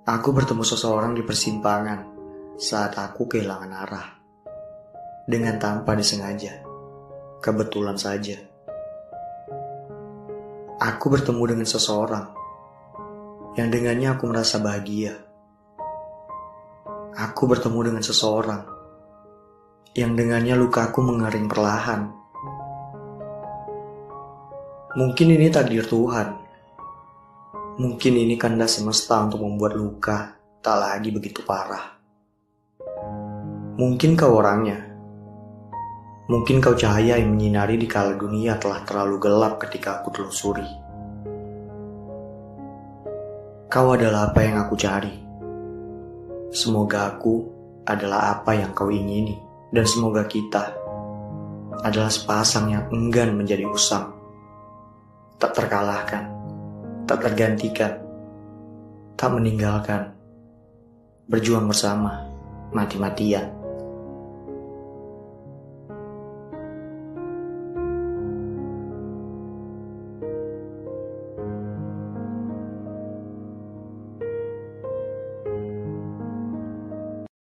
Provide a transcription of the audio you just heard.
Aku bertemu seseorang di persimpangan saat aku kehilangan arah. Dengan tanpa disengaja. Kebetulan saja. Aku bertemu dengan seseorang yang dengannya aku merasa bahagia. Aku bertemu dengan seseorang yang dengannya lukaku mengering perlahan. Mungkin ini takdir Tuhan. Mungkin ini kandas semesta untuk membuat luka tak lagi begitu parah. Mungkin kau orangnya. Mungkin kau cahaya yang menyinari di kala dunia telah terlalu gelap ketika aku telusuri. Kau adalah apa yang aku cari. Semoga aku adalah apa yang kau ingini, dan semoga kita adalah sepasang yang enggan menjadi usang, tak terkalahkan, tak tergantikan, tak meninggalkan, berjuang bersama, mati-matian.